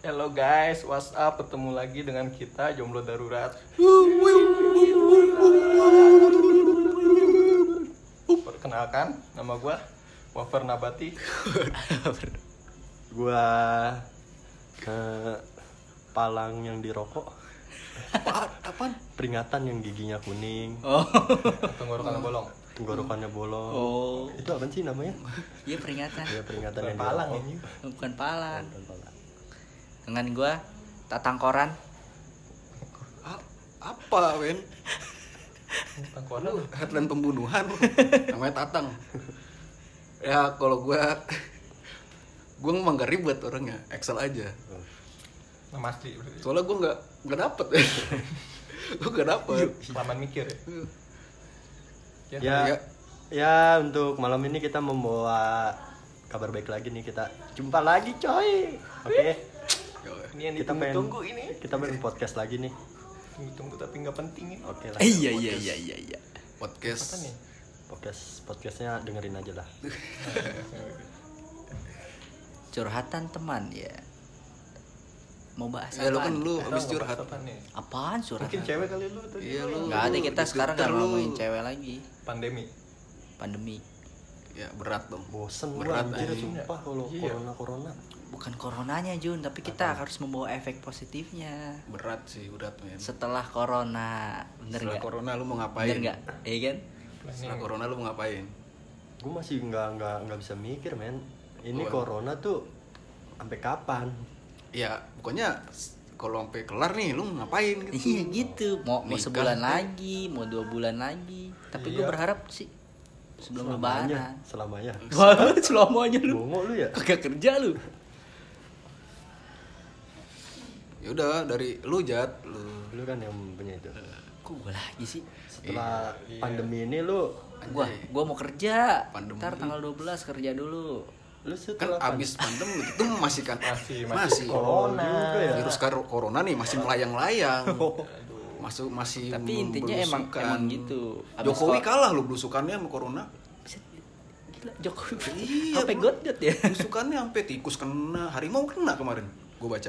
Hello guys, what's up? Ketemu lagi dengan kita Jomblo Darurat. Perkenalkan, nama gua Wafer Nabati. Gua eh, palang yang dirokok, Apaan? Apaan? peringatan yang giginya kuning, Oh. Tenggorokan bolong. tenggorokannya bolong. Oh. Itu apa sih namanya? Iya peringatan. Ya peringatan Bukan yang palang dirokok. ini. Bukan palan. Bukan palang. Dengan gua Tatang Koran. A- apa, Wen? Tengkorak. Lu headline pembunuhan. Namanya Tatang. Ya, kalau gua gua emang gak ribet orangnya, Excel aja. Asli. berarti. Soalnya gua nggak nggak dapet. gua nggak dapet. Kelamaan mikir ya. Ya, Ya, Ya. ya untuk malam ini kita membawa kabar baik lagi nih kita jumpa lagi coy. Oke. Ini yang Kita pengen ditunggu-tunggu ini. kita pengen podcast lagi nih. Tunggu-tunggu tapi nggak penting ini. Oke lah. Eh, iya iya iya iya iya. Apa Podcast. nih? Podcast podcastnya dengerin aja lah. Curhatan teman ya. Mau bahas Ya lu kan apaan? lu habis curhat. bahas apa nih? Apaan curhatan? Mungkin cewek kali lu tadi. Iya lu. Nggak ada kita sekarang nggak Twitter lu. ngomongin cewek lagi. Pandemi. Pandemi. Ya berat dong. Bosen Berat, anjir sumpah kalau Iya. corona corona. Bukan coronanya Jun, tapi kita harus membawa efek positifnya. Berat sih, berat men. Setelah corona, bener Setelah nggak? corona lu mau Bener ngapain? nggak? Iya kan? Setelah corona lu mau ngapain? Gue masih nggak nggak nggak bisa mikir men. Ini Oh. corona tuh sampai kapan? Ya, pokoknya kalau sampai kelar nih lu ngapain gitu. Iya gitu. Mau mau Nikah. sebulan lagi, mau dua bulan lagi. Tapi gue Iya. berharap sih sebelum Selamanya, lebaran. selamanya. Wah, selamanya lu. Bongo lu ya? Kagak kerja lu. Ya udah dari lu Jat, lu. Lu kan yang punya itu. Kok gue lagi sih? Setelah Iya. pandemi ini lu Gua gua mau kerja. Pandemi. Ntar tanggal 12 kerja dulu. lu Kan setelah pan- abis pandemi itu masih kan Masih- masih masih corona. juga ya. virus kar- corona nih masih melayang-layang. Masuk masih Tapi intinya emang emang gitu. Abis Jokowi kok- kalah lu belusukannya sama corona. Gila, Jokowi. Iya, Sampai bro. got ya. Belusukannya sampai tikus kena, harimau kena kemarin. Gue baca.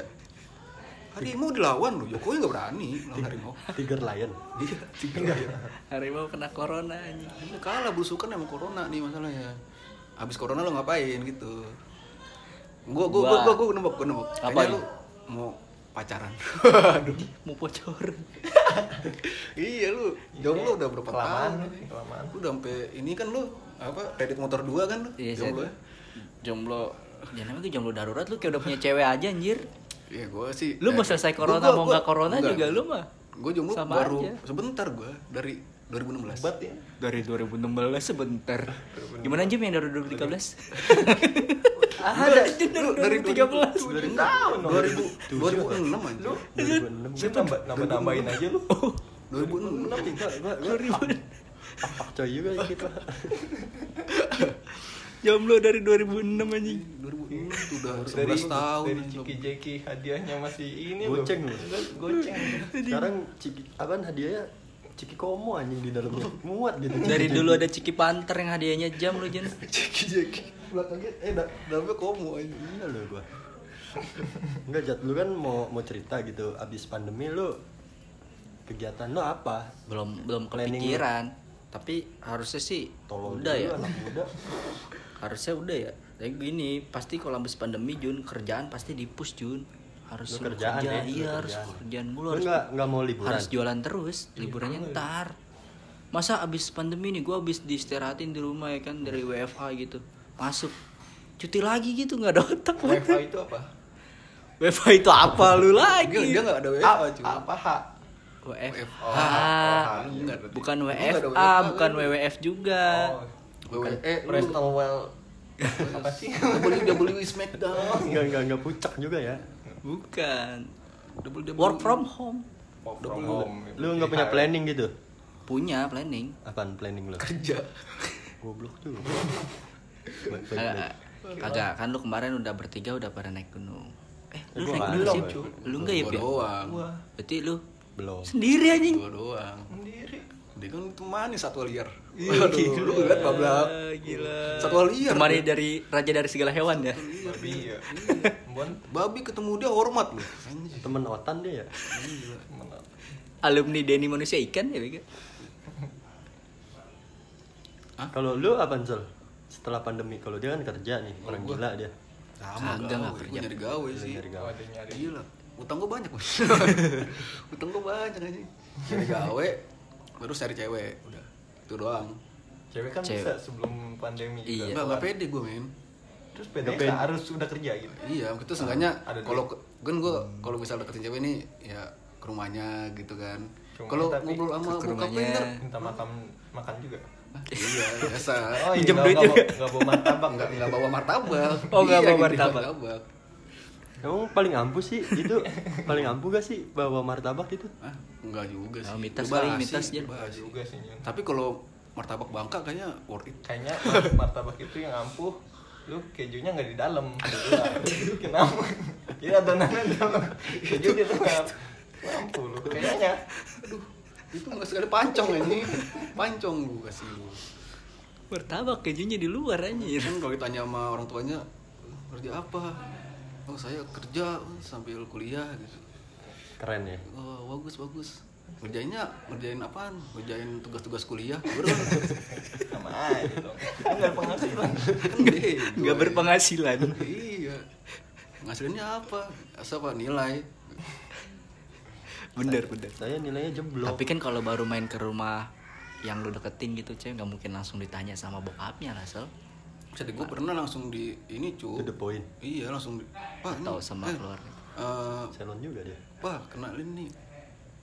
Harimau dilawan lu, Jokowi nggak berani lawan harimau. Tiger Lion. Iya, tiga ya. Harimau kena corona anjing. Ini kalah belusukan sama corona nih masalahnya. Abis corona lu ngapain gitu? Gua gua gua gua, gua nembak, gua nembak. Apa Kayaknya lu mau pacaran. Aduh. Mau bocor. iya lu, jomblo udah berapa Kelamaan, tahun? kelamaan. Lu udah sampai ini kan lu apa? Kredit motor dua kan lu? Iya, jomblo ya? Jomblo. Ya namanya gue jomblo darurat lu kayak udah punya cewek aja anjir. Iya, gua sih. Lu mau eh, selesai gua- corona gua- mau gua- nggak corona enggak. juga lu mah. Gua jomblo Sama baru aja. sebentar gua dari 2016. Hebat ya. Dari 2016 sebentar. Gimana Jim yang dari 2013? Ada lu dari 2013. 2000 tahun 2000 2006 aja. Lu 2006. Lu nambah nambah nambahin aja lu. 2006. Gua gua gua apa coy juga kita. Jomblo dari 2006 anjing. 2006 tuh udah Dari 11 tahun. dari Ciki Jeki hadiahnya masih ini Goceng lu. lu. Goceng. Sekarang ciki apaan hadiahnya? Ciki komo anjing di dalamnya. Muat gitu. Dari dulu ada Ciki Panter yang hadiahnya jam lu Jen. Jeki Jeki. Belakangnya eh da, dalamnya komo aja. Iya lu gua. Enggak jat lu kan mau mau cerita gitu abis pandemi lu kegiatan lu apa? Belum belum Planning kepikiran. Tapi harusnya sih Tolong udah ya. anak muda. Harusnya udah ya. Tapi gini, pasti kalau habis pandemi Jun kerjaan pasti di push Jun. Harus Lu kerjaan kerja, ya, iya harus kerjaan. kerjaan mulu Lu harus nggak nggak mau liburan? harus jualan terus liburannya ntar masa abis pandemi nih gue abis diistirahatin di rumah ya kan dari WFH gitu masuk cuti lagi gitu nggak ada otak WiFi itu apa? WFH itu apa lu lagi Dia dia enggak ada A, WFA cuy. apa H? WFH Oh, bukan nggak WFA WFH, bukan. WWF juga Oh, eh lu Well apa sih? WWE Smackdown. Enggak enggak enggak pucak juga ya. bukan WWE work from home Work from home. Lu nggak punya planning gitu? punya planning Apaan planning lu? kerja. Goblok tuh. Kagak, kan lu kemarin udah bertiga udah pada naik gunung eh lu Gua naik nggak gunung sih lu enggak ya doang. Berarti lu Belum. sendiri anjing Gua doang. sendiri. Dia kan temani satwa liar. Iya, Waduh, lu kan bablak. gila Satwa liar. temani dari raja dari segala hewan ya Babi ya. Babi ketemu dia hormat loh. Temen otan dia ya. Gila. mana? Alumni Denny manusia ikan ya Bega? Kalau lu apa Ansel? Setelah pandemi, kalau dia kan kerja nih, orang gua- gila dia. Sama Kagak gawe, kerja. gua nyari gawe sih. Nyari Oh, gawe. ada nyari. Gila, utang gua banyak Bos. utang gua banyak aja. Nyari gawe, terus cari cewek, udah. Itu doang. Cewek kan Cewek. bisa sebelum pandemi juga. Iya. Enggak, enggak pede gua, men. Terus Nggak pede pede. harus udah kerja gitu. Iya, itu seenggaknya ada kalau kan gua kalau misal deketin cewek nih ya ke rumahnya gitu kan. Kalau ngobrol sama ke rumahnya. Minta makan makan juga. iya biasa. Oh, Pinjem nggak- duit nggak juga. bawa- nggak bawa martabak Enggak enggak bawa martabak. Oh, nggak Iya, bawa gitu, martabak. Emang paling ampuh sih itu paling ampuh gak sih bawa martabak itu? Hah? Enggak juga sih. Oh, kali, basi, mitos, itu Jen. Nggak basi. juga sih. Tapi kalau martabak Bangka kayaknya worth it. Kayaknya martabak itu yang ampuh lu kejunya nggak di dalam kenapa ya adonannya dalam keju di luar ampuh lu kayaknya Aduh, itu enggak sekali pancong ini. Pancong lu kasih lu. Martabak kejunya di luar anjir. Kan kalau ditanya sama orang tuanya kerja apa? Oh, saya kerja sambil kuliah gitu. Keren ya. Oh, bagus bagus. Ngerjainnya ngerjain apaan? Ngerjain tugas-tugas kuliah. Bro. sama aja dong Kan nggak ada penghasilan kan Nggak berpenghasilan. Iya. Penghasilannya apa? Asal apa nilai? Bener bener. Saya nilainya jeblok. Tapi kan kalau baru main ke rumah yang lu deketin gitu cewek nggak mungkin langsung ditanya sama bokapnya lah sel Jadi gue pernah langsung di ini cu. To the point. Iya langsung di. Pak ini, Atau sama eh, keluarga. eh, Salon juga dia. Pak kenalin nih.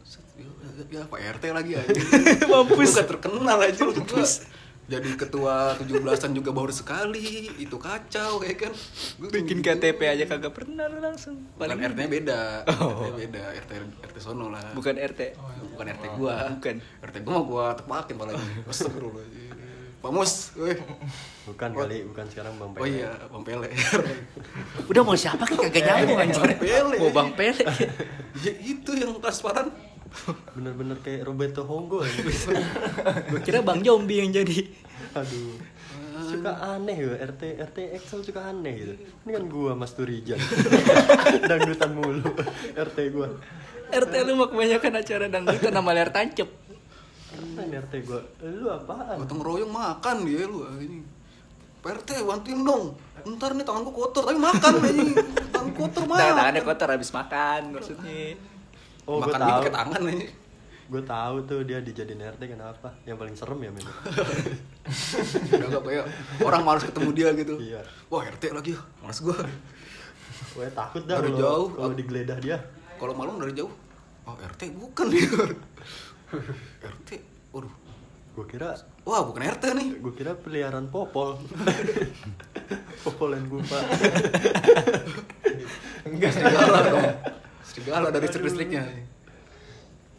Set, Ya, ya, Pak RT lagi aja. Mampus. Gua gak terkenal aja gua. Jadi ketua 17-an juga baru sekali. Itu kacau kayak kan. Gua bikin gitu. KTP aja kagak pernah lu langsung Bukan Paling- RT-nya beda. Oh. RT beda. RT RT sono lah. bukan RT Bukan RT gua. Bukan. RT gua mah gua tepakin palanya. Astagfirullahaladzim. Pak Mus. Bukan kali, bukan sekarang Bang Oh Pele. iya, Bang Pele. udah mau siapa kayak kagak nyambung anjir Bang Pele. mau bang pele ya, itu yang transparan. Bener-bener kayak Roberto Honggo ya. gue kira bang Jombi yang jadi Aduh. Suka aneh ya RT RT Excel suka aneh gitu. Ini kan gua Mas Turijan. Dangdutan mulu RT gua. RT lu mah kebanyakan acara dangdutan sama layar tancep Keren RT gua. Lu apaan? Gotong royong makan dia lu ah, ini. PRT bantuin dong. Ntar nih tanganku kotor tapi makan ini. Tangan kotor mah. Tangan tangannya kotor habis makan maksudnya Oh, gua makan tahu. mie pakai tangan ini. Gue tahu tuh dia dijadiin RT kenapa? Yang paling serem ya men. Udah gak kayak orang malas ketemu dia gitu. Iya. Wah RT lagi ya, malas gua. Gue takut dah Dari kalau jauh. kalau digeledah dia. Kalau malam dari jauh, oh RT bukan dia. RT, waduh. Gue kira Wah bukan RT nih. gue kira peliharaan popol. popol yang gue pak. Enggak serigala dong. Serigala dari listrik-listriknya.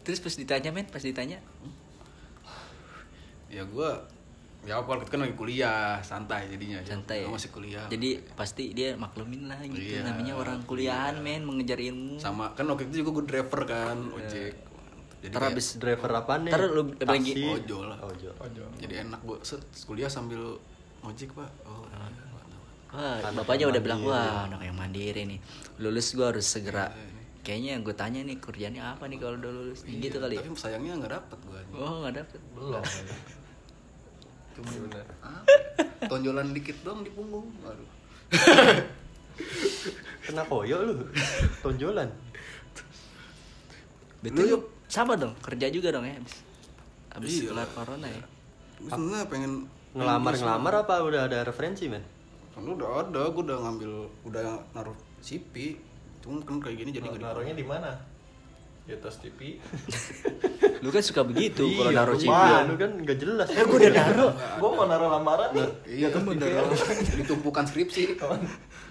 terus pas ditanya men pas ditanya Ya gua ya itu kan lagi kuliah, santai jadinya. santai ya? Gua masih kuliah. jadi pasti dia maklumin lah gitu Iya. namanya orang kuliahan men mengejar ilmu sama kan waktu itu juga gue driver kan ojek jadi Ntar kayak abis Driver apa nih? Ntar lu lagi- ojol lah Ojol. Ojo. jadi enak set kuliah sambil ojek pak oh iya. Wah, Anak bapaknya udah bilang wah anak yang mandiri nih. Lulus gua harus segera. Kayaknya yang gue tanya nih kerjanya apa nih kalau udah lulus gitu kali. ya? tapi sayangnya nggak dapet gue Oh nggak dapet. belum itu bener tonjolan dikit dong di punggung aduh Kena koyo lu. Tonjolan. Betul Lu, yuk. Sama dong kerja juga dong ya abis. Abis Iya kelar corona ya. gue sebenarnya pengen Ngelamar-ngelamar apa udah ada referensi men? kan udah ada gue udah ngambil udah naruh CP cuma kan kayak gini jadi nggak naruhnya di mana di atas TV Lu kan suka begitu Iya, kalau naruh. Iya, lu kan gak jelas. eh gue udah naruh gue mau naruh lamaran nih iya kan bener ditumpukan skripsi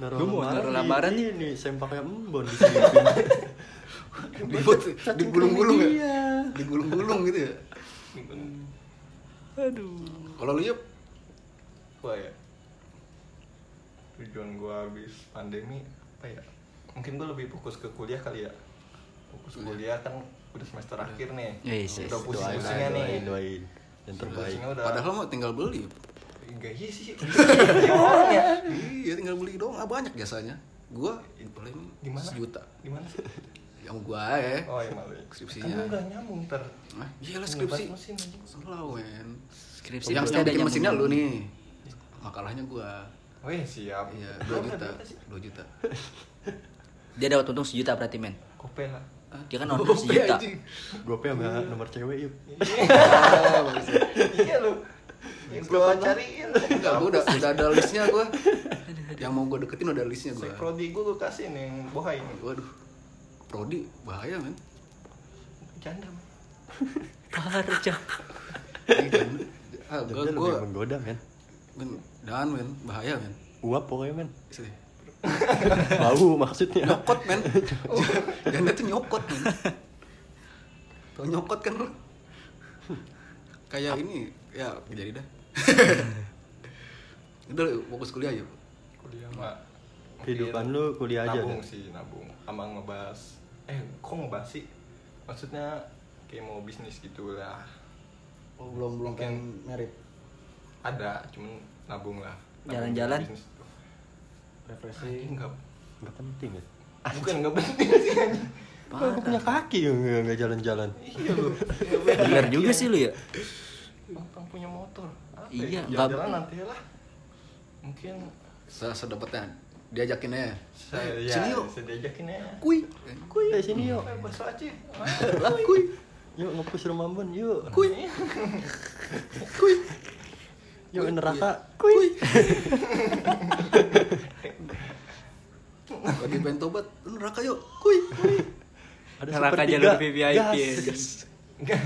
Naruh Lu mau naruh lamaran nih? Sempaknya embon di sini. dibuat digulung-gulung ya? Iya. digulung-gulung gitu ya? Aduh. kalau lu yuk Wah ya. Tujuan gue habis pandemi Apa ya? Mungkin gue lebih fokus ke kuliah kali ya. Fokus kuliah kan udah semester akhir nih. Yes, yes. Udah pusing-pusingnya nih. doain, doain. Yang terbaik. Pusingnya udah. Padahal mah tinggal beli Enggak iya sih. Iya ya iya tinggal beli doang. Ah, banyak biasanya. Gua paling Di mana? sejuta. Di mana sih? Yang gua ya. Oh, iya malu. Skripsinya. Kan lu nggak nyambung ter. Nah, iyalah skripsi. mesin anjing. Salah, wen. Skripsi yang yang ada bikin mesinnya lu nih. Makalahnya gua. Oh iya siap. Iya, 2 Berapa juta. berapa sih? 2 juta. Dia dapat untung sejuta berarti men. Kope lah. Dia kan order sejuta. Gope sama nomor cewek yuk. Bagus. iya lu. Yang gua cariin. Enggak, gua udah udah ada listnya gua. Yang mau gua deketin udah listnya gua. Sek prodi gua gua kasih nih yang bohai ini. Waduh. Prodi bahaya, men. Janda. Jangan. Ah, lebih gua menggoda men. men, dan men, bahaya men. Uap pokoknya men. Bau maksudnya. Nyokot men. Janda tuh nyokot men. Tau nyokot kan? Kayak ini, ya jadi dah. Udah fokus kuliah yuk. Kuliah mah. Kehidupan lu kuliah aja, Nabung kan? sih, nabung. Sama ngebahas. Eh, kok ngebahas sih? Maksudnya kayak mau bisnis gitu lah. Oh, belum belum Mungkin. merit. Ada, cuman nabung lah. Jalan-jalan? Refreshing. Anjing, Enggak. Enggak penting ya. Bukan enggak penting sih anjing. Aku punya kaki enggak enggak jalan-jalan. Iya lu. Bener juga sih lu ya. Bang punya motor. Apa Iya, ya? nggak- Jalan-jalan nanti lah. Mungkin Se sedapetnya diajakin aja. saya Eh, ya, sini yuk. saya diajakin ya. Kui. Kuy, eh, sini yuk. Bakso Aceh. Lah kui. Yuk ngepus rumah Bun, yuk. Kui. Kui. Yuk Kuy, neraka. Kui. Lagi pengen tobat, neraka yuk. Kui. Kui. Ada Neraka jalur VVIP Gas. ya.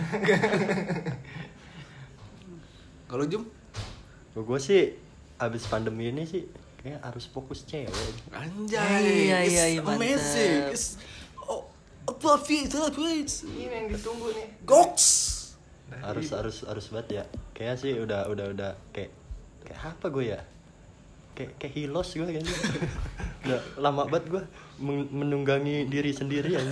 Kalau Jum? Gue sih abis pandemi ini sih kayak harus fokus cewek. Anjay. Iya, iya, it's iya, mantap. amazing. It's oh, above it. Ini yang ditunggu nih. Goks. Harus harus harus banget ya. Kayak sih udah udah udah kayak kayak apa gue ya? Kayak kayak hilos gue kayaknya. udah lama banget gue men- menunggangi diri sendiri aja.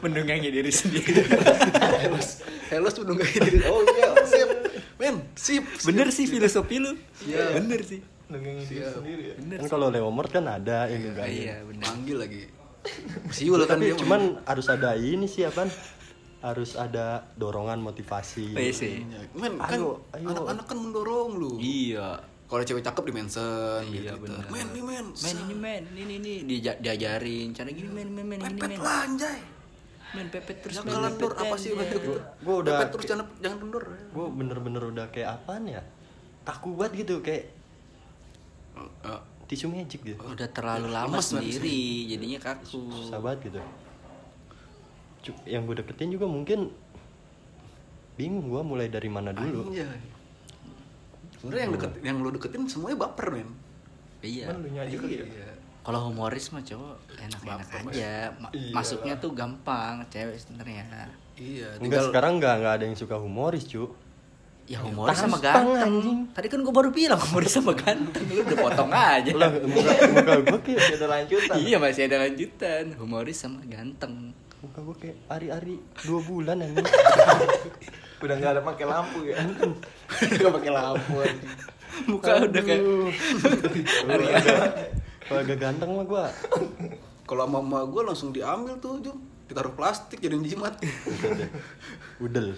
Mendungangi diri sendiri. Helos. Helos menunggangi diri. Oh iya, sip. Men, sip. sip. Bener sih filosofi lu. Iya. Bener sih. Nungguin diri sendiri ya. Bener. kan kalau Leomord kan ada yang nunggangin. Iya, bener. Manggil lagi. Siul kan Tapi dia. cuman harus ada ini sih apa? Harus ada dorongan motivasi. Oh, iya sih. Men, kan anak-anak kan mendorong lu. Iya. Kalau cewek cakep di mention Iya gitu. bener. Men, nih men. Men ini men, ini ini Dia, diajarin cara gini men men men ini Pepet men. lah anjay. Men pepet terus Jangan men, pepet, apa men, sih iya. banyak gitu. Gua udah- Pepet terus jangan jangan kendor. Gue bener-bener udah kayak apaan ya? Kaku banget gitu kayak Eh, tisu magic gitu. Udah terlalu lama Lemes sendiri, jadinya kaku. Susah banget gitu. Yang gue deketin juga mungkin bingung gue mulai dari mana dulu. Anjay. Sebenarnya yang deket yang lu deketin semuanya baper men. Iya. Ya. Iya. Kalau humoris mah cowok enak-enak Baper, aja. Ma- Iya. Masuknya tuh gampang, cewek sebenarnya. Iya, Enggak sekarang nggak nggak ada yang suka humoris cu. Ya humoris sama ganteng. anjing. Tadi kan gue baru bilang humoris sama ganteng. Lu udah potong aja. Lah muka muka gue kayak Masih ada lanjutan. iya masih ada lanjutan. Humoris sama ganteng. muka gue kayak hari-hari dua bulan anjing. Udah nggak ada pakai lampu ya. Gak pakai lampu anjing. Muka udah kayak Aduh. hari-hari. Kalau agak ganteng mah gue Kalau sama mama gue langsung diambil tuh, Jum. Ditaruh plastik jadi jimat. udel.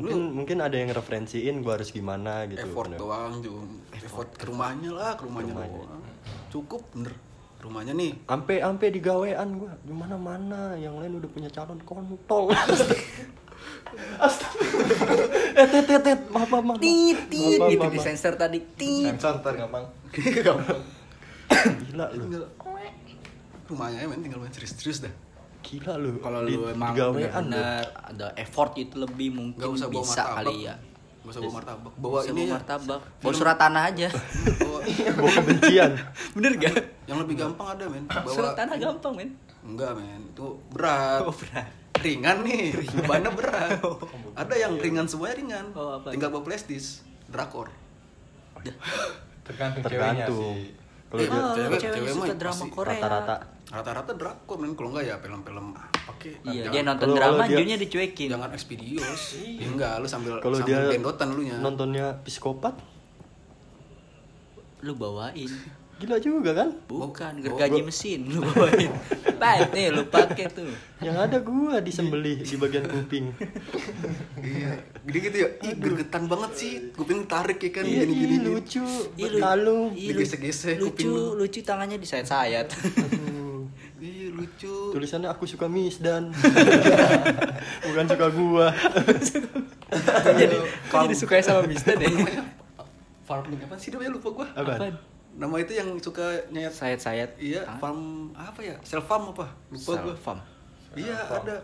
Mungkin mungkin ada yang referensiin gue harus gimana gitu. effort Bener. doang, Jum. Effort ke rumahnya lah, ke rumahnya, Rumahnya. doang. Cukup bener. Rumahnya nih. Ampe ampe di gawean gue di mana yang lain udah punya calon kontol. Astaga. Eh tet tet tet maaf maaf maaf. Tit tit Maaf, gitu maaf, di sensor tadi. Tit. Sensor ntar gampang. Gampang. Gila lu. Rumahnya men tinggal main serius-serius dah. Gila lu. Kalau lu emang benar-benar ada effort itu lebih mungkin Gak usah bawa bisa martabak. kali ya. Gak usah bawa martabak. Bawa Bawa ini ya. martabak. Bawa surat tanah aja. Bawa Bawa kebencian. Bener gak? yang lebih gampang ada men. Bawa Surat tanah gampang men. Enggak men, itu berat. Oh berat. Ringan nih, bebannya berat. Ada yang ringan semuanya ringan. Oh, apa? Tinggal bawa plastis, drakor. Tergantung ceweknya Tergantung. sih. Kalau dia Oh, cewek- cewek, cewek suka mah drama Korea. rata-rata Rata-rata drakor men, kalau enggak ya film-film apa kek. Iya, Jangan- dia nonton drama, dia- junya dicuekin. Jangan Expedios. Ya enggak, lu sambil kalau sambil dia gendotan lu nya. nontonnya psikopat lu bawain Gila juga kan? bukan gergaji mesin lu bawain baik nih lu pakai tuh Yang ada gua disembelih di bagian kuping. iya gini gitu ya ih gergetan banget sih kuping tarik ya kan Iya, gini gini ih, lucu. Ih, lu- Berkalung. ih, lu- Digesek-gesek lucu kuping lu. lucu tangannya disayat-sayat iya lucu Tulisannya aku suka Misdan. Bukan suka gua. jadi jadi suka sama Mister deh farming apa sih namanya lupa gua Apaan? Nama itu yang suka nyayat sayat-sayat. Iya Hah? farm apa ya? Self farm apa? Lupa gua. Selfam. iya ada.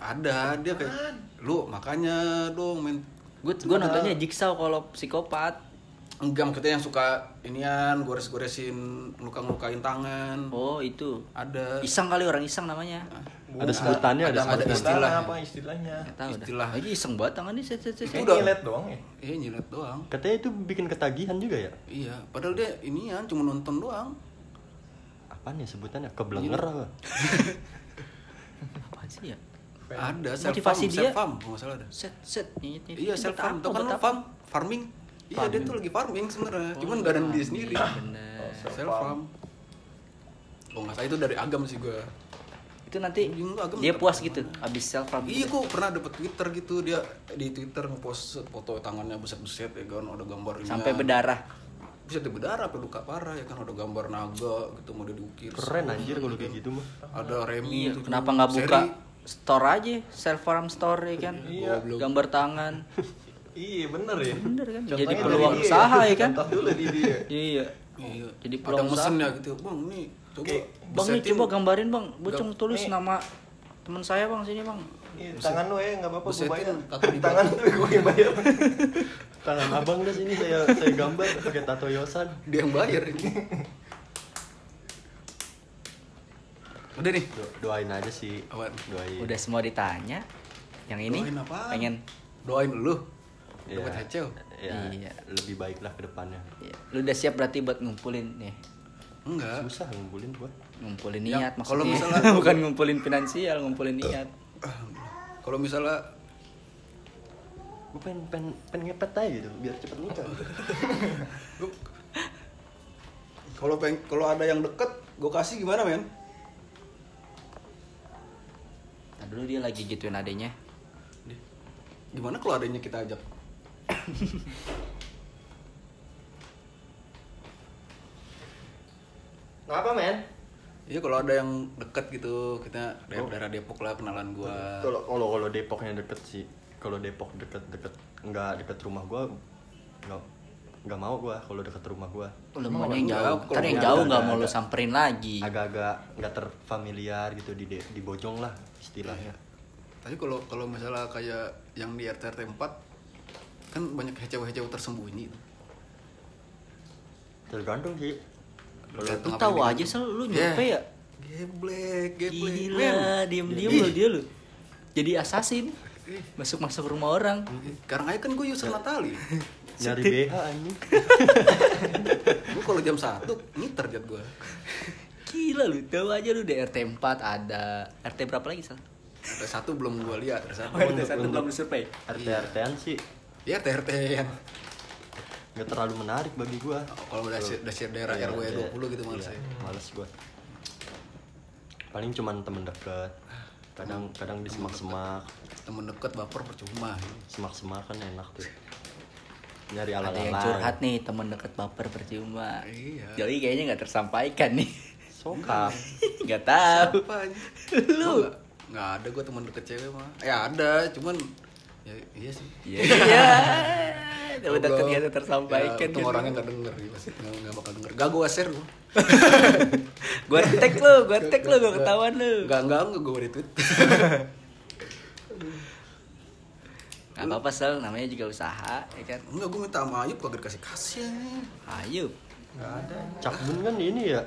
Ada dia kayak lu makanya dong men. Gue gue nontonnya Jigsaw kalau psikopat. Enggak maksudnya yang suka inian gores-goresin luka-lukain tangan. Oh itu. Ada. Iseng kali orang iseng namanya Ada sebutannya, ada, Ada- ada istilah. apa istilahnya? Tahu Istilah. lagi iseng banget tangannya set set set Udah. nyilet doang ya? Eh nyilet doang. Katanya itu bikin ketagihan juga ya? iya padahal dia inian cuma nonton doang. Apaan ya sebutannya? Keblenger apa? apa sih ya? Ada self Motivasi farm dia- self farm nggak salah ada. Set set nyet iya self farm tau kan lu farm? farming. Iya dia tuh lagi farming sebenarnya. Cuman gak ada dia sendiri. bener self farm oh nggak salah itu dari agam sih gua itu nanti dia puas gitu abis self farm Iya kok pernah dapet Twitter gitu dia di Twitter ngepost foto tangannya buset-buset ya kan ada gambarnya sampai berdarah. Buset dia berdarah sampai luka parah ya kan ada gambar naga gitu mau diukir Keren anjir kalau kayak gitu mah. ada Remi iya gitu. kenapa nggak buka Seri. store aja self farm store ya kan? Iya. gambar tangan. Iya bener ya. Bener kan? Contohnya Jadi peluang usaha ya kan? contoh dulu di dia. Iya. Iya. Jadi ada peluang usaha. mesennya gitu. Bang nih coba. Oke, bang nih busetin. coba gambarin bang bocong tulis nih. nama teman saya bang sini bang Iya, tangan lu ya nggak apa-apa gue bayar tangan lu gue yang bayar Tangan abang dah sini saya saya gambar pakai tato yosan. dia yang bayar ini udah nih Do- doain aja sih. Apaan? Doain. udah semua ditanya yang ini Doain apaan? pengen doain lu Iya. dapat hecel Ya, Iya. lebih baik lah ke depannya. ya, lu udah siap berarti buat ngumpulin nih enggak Susah ngumpulin gua. Ngumpulin Ya, niat kalau maksudnya. misalnya- bukan ngumpulin finansial ngumpulin niat. Kalau misalnya Gua pengen pengen, pengen ngepet aja gitu biar cepet nikah. Gua- kalau peng kalau ada yang deket gue kasih gimana men? Nah, dulu dia lagi gituin adenya gimana kalau adanya kita ajak? Ngapa men? Iya kalau ada yang deket gitu kita daerah, daerah Depok lah kenalan gua. Kalau kalau kalau Depoknya deket sih. Kalau Depok deket-deket nggak deket rumah gua nggak nggak mau gua kalau deket rumah gua. lu maunya yang jauh kalau ntar yang jauh enggak, nggak mau lu samperin lagi Agak-agak nggak terfamiliar gitu di di Bojong lah istilahnya. Tapi kalau kalau misalnya kayak yang di RT RT 4 kan banyak hecew-hecew tersembunyi. Tergantung sih. Lu tahu aja sel lu Yeah. nyampe ya Geblek, geblek. Gila diem diem lu dia lu jadi assassin masuk masuk rumah orang Sekarang aja kan gue user Natali. nyari BH anjing. gue kalau jam 1 ngiter jat gue. gila lu tahu aja lu di RT 4 ada RT berapa lagi sel RT 1 belum gue lihat, RT 1. Oh, RT satu belum disurvey. RT RT-an sih Ya RT RT an. Nggak terlalu menarik bagi gua. Kalau udah share, udah share daerah Iya, RW iya. 20 gitu males Iya, ya. Males gua. Paling cuman temen deket. Kadang kadang di semak-semak. Temen deket baper percuma. Semak-semak kan enak tuh. Nyari ada ala-ala. yang curhat nih temen deket baper percuma Iya. Joey kayaknya nggak tersampaikan nih Sokap. nggak tahu? Lu. Nggak- ada gue teman deket cewek mah. Ya ada, cuman ya iya sih. iya iya udah ternyata tersampaikan Ya, kan. orangnya nggak denger ya, pasti nggak bakal denger. Gak gue share gue. gua tag lu gua tag lu gua ketahuan lu Nggak nggak nggak gue retweet. nggak apa apa sel namanya juga usaha ya kan Enggak gue minta sama Ayub kagak dikasih kasih ayo nggak ada Cakbun kan ini ya.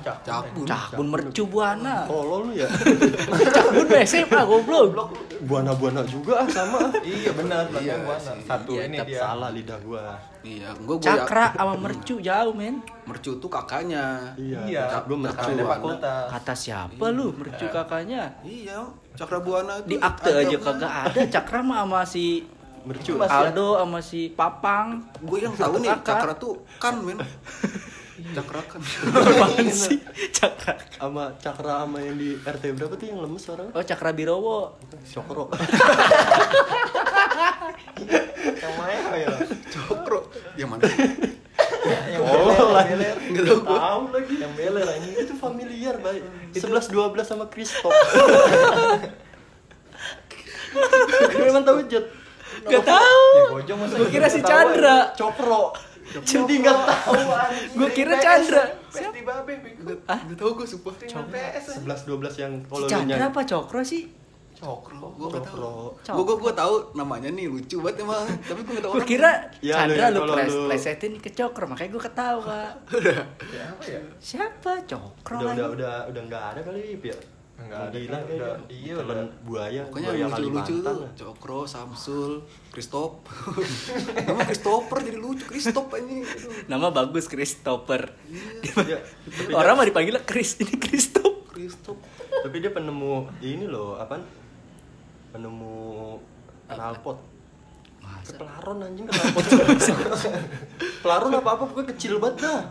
Cakbun. cakbun mercu buana Tolol lu ya. cakbun SMA goblok Buana-buana juga ah, sama. iya benar Iya iya sih. satu Iya, ini dia salah lidah gua. Iya, gue gue cakra sama mercu jauh men Mercu tuh kakaknya. Iya. iya Gua mercu. Fakultas kata siapa lu mercu kakaknya Iya, Cakra Buana di tuh akte aja kagak ada cakra mah sama si mercu Aldo sama si Papang. Gue yang tahu nih Cakra. cakra tuh kan men. Cakra kan. Apaan sih? Cakra. sama cakra sama yang di RT berapa tuh yang lemes orang Oh, Cakra Birowo. Sokro Yang main apa ya? Cokro. Yang mana? Yang Oh, beler, yang beler. Gue. tahu lagi Yang beler anjing. itu familiar baik sebelas dua belas sama Kristof memang tahu Jet Gak. Ya, masa Gue kira si Chandra. Cokro jadi nggak tahu Gua kira Chandra. Siapa? babe, bego. Enggak tahu gue sumpah. Sebelas dua belas yang kalau lu Chandra nyanyi apa Cokro sih? Cokro. Gue gak tahu. Cokro Gue gue gue tahu namanya nih lucu banget emang. Tapi gue gak tahu. Gue kira Ya, Chandra lu ya, lu- plesetin ke Cokro, makanya gue ketawa. Siapa ya? Siapa Cokro? udah udah lagi? udah udah nggak ada kali ya Nggak ada, gila kan, udah- iya, Telan udah. buaya Pokoknya buaya yang lucu-lucu Kalimantan tuh. Cokro, Samsul, Kristop Nama Christopher jadi lucu. Kristop ini. Nama bagus Christopher. Iya, tapi Orang dia- mah dipanggilnya Chris, ini Christop. Kristop tapi dia penemu ini loh apa penemu knalpot. Masa? pelaron anjing knalpot. Pelaron apa apa pokoknya kecil banget dah.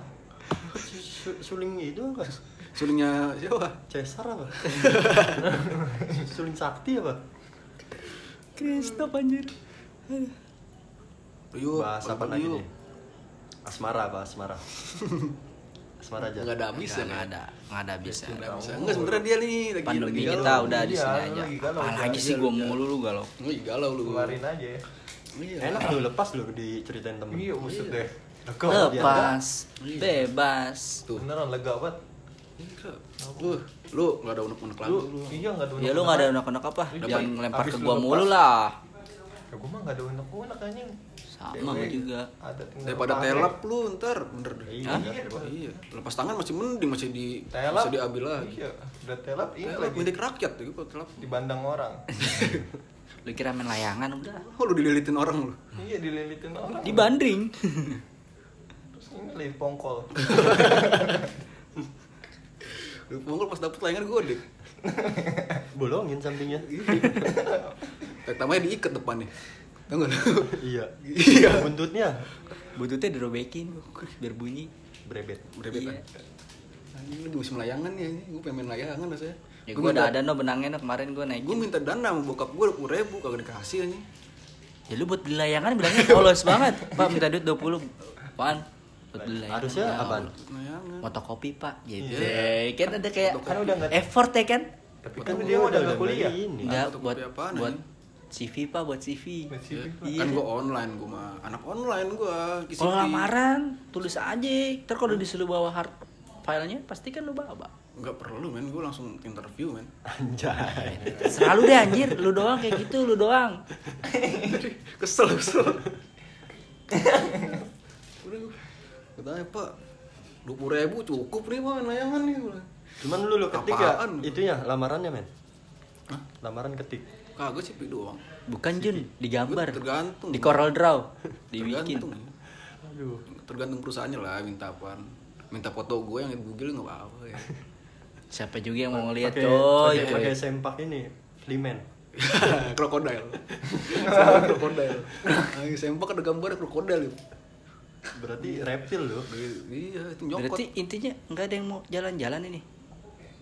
Su- suling itu apa Sulingnya siapa? Cesar apa suling sakti apa Christop anjir. Yuk, bahas apa lagi nih asmara apa asmara asmara aja Gak ada habis ya Nggak ada, nggak ada bisa. Nggak bisa Enggak sebenernya dia nih lagi Pandemi lagi kita galau. udah di Iya, sini lu aja. Apalagi sih gua mulu lu galau. Wih galau lu Keluarin aja ya. Iya. enak lu lepas lu diceritain temen Iya, buset deh. Lepas, Iya. bebas. Tuh Beneran lega banget. Iya. Uh, lu gak ada unek-unek lagi Lu, lu iya enggak ada Ya lu nggak ada unek-unek apa? Lu Jangan dapat- lempar habis ke lu gua mulu lah. Ya gua mah enggak ada unek-unek anjing. Sama gua juga. Ada Daripada telap lu ntar bener deh Iya. Iya, iya, lepas tangan masih mending masih di Telap. masih diambil lagi. Iya, udah telap ini Telap lagi milik rakyat tuh kalau telap. dibandang orang. Lu kira main layangan udah. Oh lu dililitin orang lu. iya, dililitin orang. Dibanding. Terus ini lagi pongkol. Pungkul pas dapet layangan gede. bolongin sampingnya Pertamanya diikat depannya. Tahu lu? iya Iya. buntutnya Bututnya dirobekin biar bunyi. brebet Berebet. Iya. Anjing lu di musim layangan nih anjing. Gua pengen main layangan rasanya. Ya minta- udah ada no benangnya no kemarin gua naikin. Gue minta dana sama bokap gue 20 ribu kagak dikasih anjing. Ya lu buat beli layangan bilangnya polos banget. Pak minta duit 20. Apaan? Buat beli layangan. harusnya Ya, apaan Layangan. Fotokopi pak gitu. Iya. Kan ada kayak Kan udah nggak- effort ya kan? Tapi kan kan dia udah nggak kuliah. Enggak buat apaan, buat? CV pak buat CV. Buat CV, Pak. Iya. Kan gue online gue mah. Anak online gue. Kalau lamaran tulis aja. Ntar kalau disuruh bawa hard filenya pasti kan lu bawa. Enggak perlu men, gue langsung interview men. anjay Selalu deh anjir, lu doang kayak gitu, lu doang. kesel kesel. Katanya pak, 20 ribu cukup nih pak layangan nih. Cuman lu lu ketik ya itunya lamarannya men Hah? lamaran ketik Kagak sih doang. Bukan Jun, digambar. Tergantung. Di Coral Draw, dibikin. Tergantung. aduh Tergantung perusahaannya lah minta apaan. Minta foto gue yang di Google nggak apa-apa ya. Siapa juga yang mau ngeliat coy. pakai pakai sempak ini flimen krokodil. Sempak krokodil. Ayo sempak ada gambar krokodil itu. Berarti reptil lu Iya, itu nyokot. Berarti intinya nggak ada yang mau jalan-jalan ini.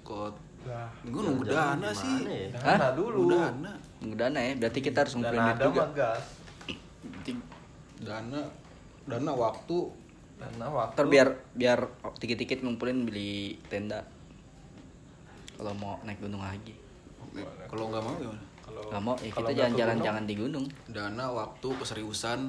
Kot. Lah, Gue nunggu dana sih. ya? dana Hah? dulu. Dana. Nunggu dana ya, berarti kita harus ngumpulin duit juga. gas. Penting. Dana dana waktu Dana waktu. Ntar biar biar dikit-dikit ngumpulin beli tenda. Kalau mau naik gunung lagi. kalau nggak mau gimana? Kalau Nggak mau, ya kita jalan-jalan jangan di gunung. Dana waktu keseriusan.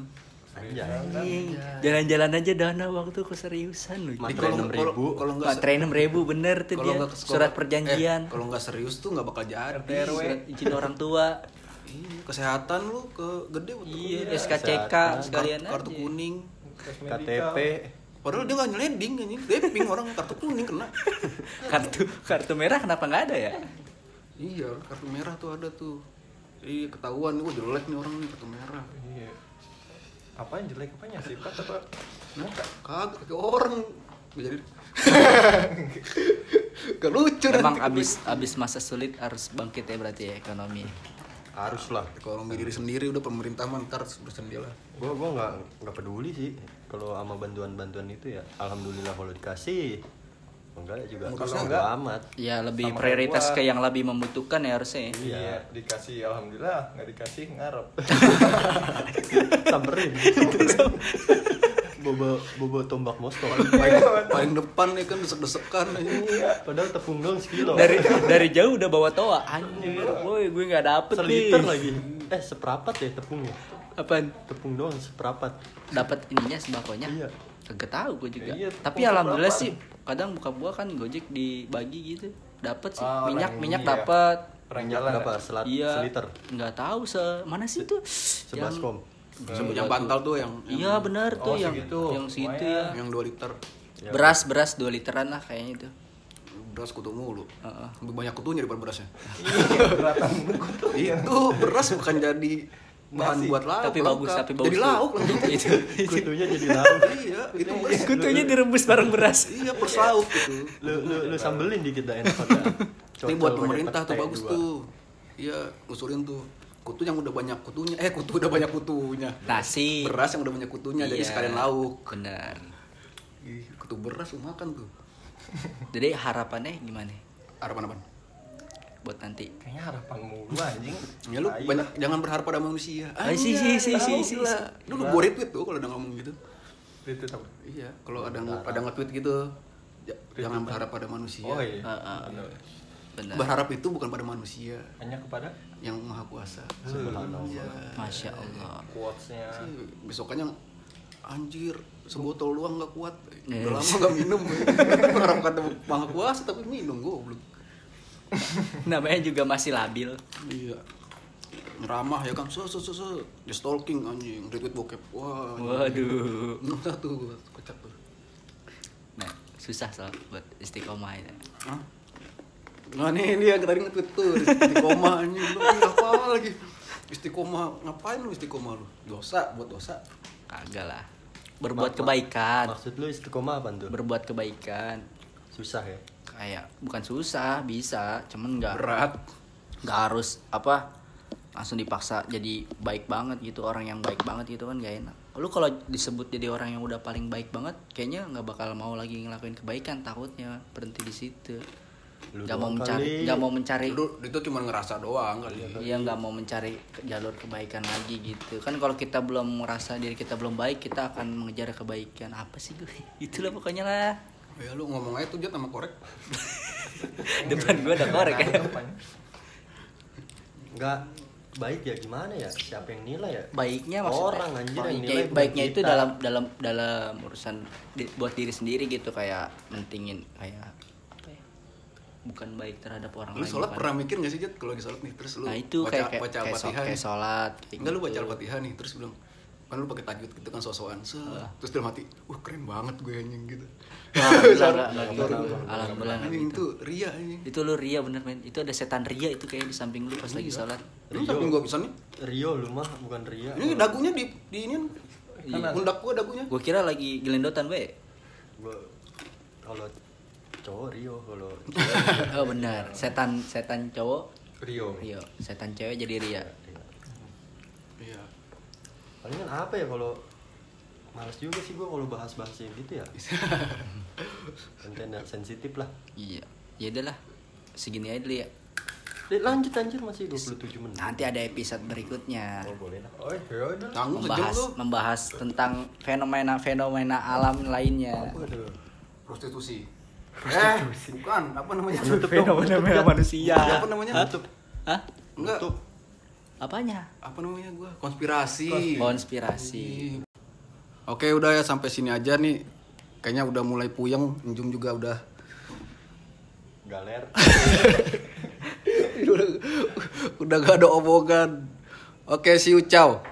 Jalan-jalan aja dana waktu keseriusan lu. Matre Kalau- enam kalau- ribu. Kalau nggak Matre enam ribu bener tuh dia. Surat kalau- perjanjian. eh, kalau nggak serius tuh nggak bakal jadi. RT. Surat izin orang tua. Iya, kesehatan lu ke gede waktu Iya. SKCK sekalian kartu aja. kuning. KTP Padahal dia nggak nyeleding anjing, deping orang kartu kuning kena. Kartu kartu merah kenapa nggak ada ya? Iya, kartu merah tuh ada tuh. Iya, ketahuan nih, wah jelek nih orang nih kartu merah. Iya. Apa yang jelek apanya sifat apa muka? Kagak orang. Jadi. Gak lucu Memang nanti. abis abis masa sulit harus bangkit ya berarti ya ekonomi. harus lah ekonomi diri sendiri udah pemerintah mah ntar bersendiri lah gue gua nggak nggak peduli sih kalau sama bantuan bantuan itu ya alhamdulillah kalau dikasih enggak ya juga Kalau kalau enggak, enggak amat Ya lebih Sama prioritas gua. ke yang lebih membutuhkan ya harusnya. ya. Iya, dikasih alhamdulillah, nggak dikasih ngarep. samperin bobo bobo tombak mosto paling, paling depan nih kan desek-desekan aja padahal tepung dong sekilo Dari dari jauh udah bawa toa. Anjir, boy, gue nggak dapet seliter nih. lagi eh seperapat ya tepungnya Apaan? tepung doang seperapat Dapat ininya sembakonya? Iya. Kagak tahu gue juga. Iya, Tapi alhamdulillah seberapa? sih kadang buka gua kan Gojek dibagi gitu. Dapat sih. Orang minyak minyak ya. dapat. Orang jalan berapa nggak? selat Iya. seliter Nggak tahu se mana sih tuh? sebelas kom Sebut yang bantal tuh yang, yang Iya benar tuh Oh, yang segitu. yang situ Lumayan. ya. yang 2 liter Beras beras 2 literan lah kayaknya itu. beras kutu mulu Heeh. lebih banyak kutunya daripada berasnya Iya, beratan kutu. itu beras bukan jadi bahan Nasi. buat lauk tapi bagus lengkap. tapi bagus jadi lauk itu. Kutunya jadi lauk. Iya itu beras kutunya direbus bareng beras. Iya plus lauk gitu. Lu lu lu sambelin dikit dah enak ini buat pemerintah tuh bagus tuh. Iya usulin tuh. Kutu yang udah banyak kutunya. Eh kutu udah banyak kutunya. Nasi. Beras yang udah banyak kutunya jadi Iya, sekalian lauk. Benar. Ih, kutu beras lu makan tuh. Jadi harapannya gimana? Harapan apa buat nanti. Kayaknya harapan mulu anjing. ya lu Tai. banyak jangan berharap pada manusia. Ah, si, si, si, si, si, lu lu gue retweet tuh kalau udah ngomong gitu. Itu apa? iya kalau ada ada nge-tweet gitu jangan berharap pada manusia. Oh iya. Bener. benar. Berharap itu bukan pada manusia. Hanya kepada? Yang maha kuasa. Subhanallah. Iya. masya allah. Quotes-nya. Sih, besokannya anjir sebotol doang nggak kuat. Yes. udah lama nggak minum berharap kata maha kuasa tapi minum goblok namanya juga masih labil. Iya. Ngeramah ya kan. So so so so di stalking anjing. Retweet bokep. Wah waduh. Nggak tuh kocak tuh. Nah susah soal buat istiqomah itu Hah? Nah nih dia yang tadi nge-tweet tuh. Istiqomah anjing. Lu apa lagi? Istiqomah. Ngapain lu istiqomah lu? Dosa buat dosa. Kagak lah. Berbuat kebaikan. Maksud lu istiqomah apa tuh berbuat kebaikan. Susah ya kayak bukan susah bisa cuman nggak berat. nggak harus apa langsung dipaksa jadi baik banget gitu orang yang baik banget gitu kan gak enak. Lu kalau disebut jadi orang yang udah paling baik banget kayaknya nggak bakal mau lagi ngelakuin kebaikan takutnya berhenti di situ. Nggak mau mencari nggak mau mencari lu itu cuma ngerasa doang kali Iya nggak mau mencari jalur kebaikan lagi gitu. Kan kalau kita belum merasa diri kita belum baik kita akan mengejar kebaikan. Apa sih gue? Itulah pokoknya lah ya lu ngomong aja tuh dia sama korek depan gue ada korek ya nggak baik ya gimana ya siapa yang nilai ya baiknya maksudnya Orang, anjir, yang baiknya, nilai bukan baiknya itu kita. dalam dalam dalam urusan di- buat diri sendiri gitu kayak mentingin kayak apa ya bukan baik terhadap orang lu lain sholat pernah mikir gak sih Jet kalau lagi sholat nih terus lu nah itu baca, kayak kayak baca kayak, kayak nih. sholat kayak enggak lu gitu. baca al-fatihah nih terus bilang kan lu pakai tajwid gitu kan sosokan set. terus dalam hati wah keren banget gue anjing gitu. Alhamdulillah anjing gitu. itu ria anjing. Itu lu ria bener men. Itu ada setan ria itu kayak di samping lu pas lagi sholat. Lu samping gua bisa nih? Rio lu mah bukan Ria. Ini dagunya di di ini Iya. pundak gua dagunya. Gue kira lagi gelendotan we. Gua kalau cowok Rio. Kalau oh benar. Setan setan cowok. Rio. rio. Setan cewek jadi ria. Iya palingan apa ya kalau Males juga sih gua kalau bahas-bahas yang gitu ya? Konten yang sensitif lah. Iya. Ya udahlah segini aja dulu ya. Lanjut anjir. Masih 27 menit. Nanti ada episode berikutnya. Oh boleh lah. Oh, ya sejam membahas lu. membahas tentang fenomena fenomena alam lainnya. Waduh. prostitusi. Eh bukan. Apa namanya? Fenomena manusia. Apa namanya? Tutup. Hah? enggak. Tutup. Apanya apa namanya gua konspirasi konspirasi Oke udah ya sampai sini aja nih. Kayaknya udah mulai puyeng, Njum juga udah galer udah, udah gak ada omongan. Oke, see you, ciao.